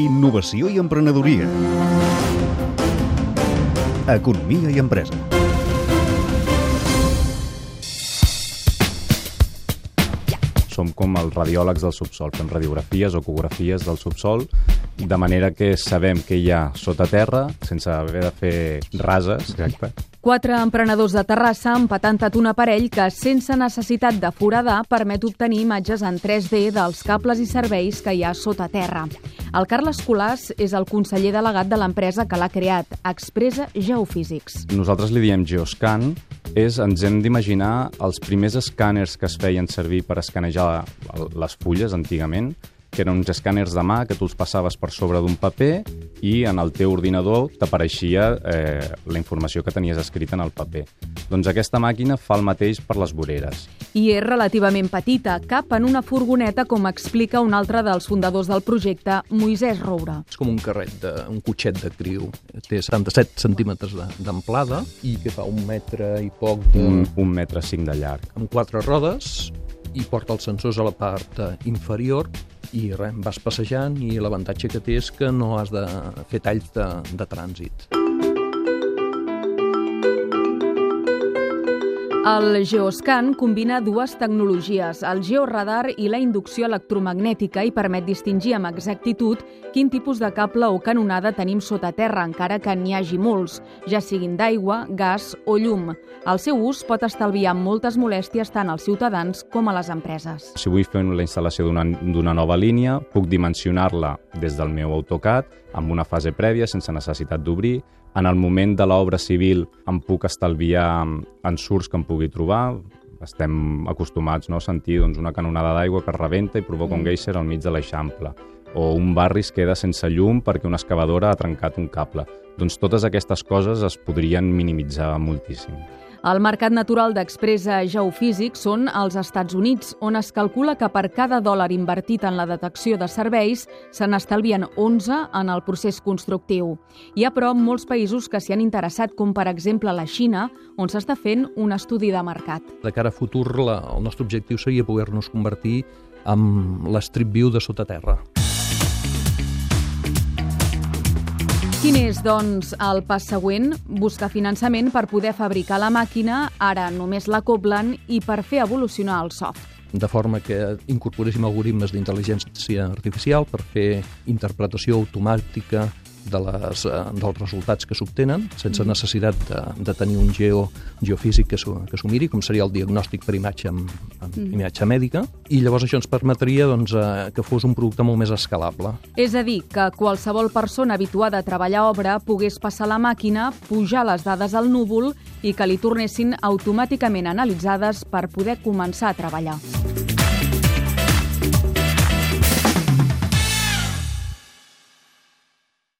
Innovació i emprenedoria. Economia i empresa. Som com els radiòlegs del subsol, fem radiografies o ecografies del subsol, de manera que sabem què hi ha sota terra, sense haver de fer rases, exacte. Quatre emprenedors de Terrassa han patentat un aparell que, sense necessitat de foradar, permet obtenir imatges en 3D dels cables i serveis que hi ha sota terra. El Carles Colàs és el conseller delegat de l'empresa que l'ha creat, Expressa Geofísics. Nosaltres li diem Geoscan, és, ens hem d'imaginar els primers escàners que es feien servir per escanejar les fulles antigament, que eren uns escàners de mà que tu els passaves per sobre d'un paper i en el teu ordinador t'apareixia eh, la informació que tenies escrita en el paper. Doncs aquesta màquina fa el mateix per les voreres. I és relativament petita, cap en una furgoneta, com explica un altre dels fundadors del projecte, Moisès Roura. És com un carret, de, un cotxet de criu. Té 77 centímetres d'amplada i que fa un metre i poc de... Un, un metre cinc de llarg. Amb quatre rodes i porta els sensors a la part eh, inferior i res, vas passejant i l'avantatge que té és que no has de fer talls de, de trànsit. El Geoscan combina dues tecnologies, el georadar i la inducció electromagnètica i permet distingir amb exactitud quin tipus de cable o canonada tenim sota terra, encara que n'hi hagi molts, ja siguin d'aigua, gas o llum. El seu ús pot estalviar moltes molèsties tant als ciutadans com a les empreses. Si vull fer la instal·lació d'una nova línia, puc dimensionar-la des del meu AutoCAD amb una fase prèvia, sense necessitat d'obrir, en el moment de l'obra civil em puc estalviar ensurts que em pugui trobar, estem acostumats no, a sentir doncs, una canonada d'aigua que rebenta i provoca mm. un geyser al mig de l'eixample o un barri es queda sense llum perquè una excavadora ha trencat un cable. Doncs totes aquestes coses es podrien minimitzar moltíssim. El mercat natural d'Expressa Geofísic són els Estats Units, on es calcula que per cada dòlar invertit en la detecció de serveis se n'estalvien 11 en el procés constructiu. Hi ha, però, molts països que s'hi han interessat, com per exemple la Xina, on s'està fent un estudi de mercat. De cara a futur, la, el nostre objectiu seria poder-nos convertir en l'Strip View de sota terra. Quin és, doncs, el pas següent? Buscar finançament per poder fabricar la màquina, ara només la coblen, i per fer evolucionar el soft de forma que incorporéssim algoritmes d'intel·ligència artificial per fer interpretació automàtica de les, eh, dels resultats que s'obtenen, sense necessitat de, de tenir un geo, geofísic que s'ho miri, com seria el diagnòstic per imatge amb, amb mm. imatge mèdica, i llavors això ens permetria doncs, eh, que fos un producte molt més escalable. És a dir, que qualsevol persona habituada a treballar obra pogués passar la màquina, pujar les dades al núvol i que li tornessin automàticament analitzades per poder començar a treballar.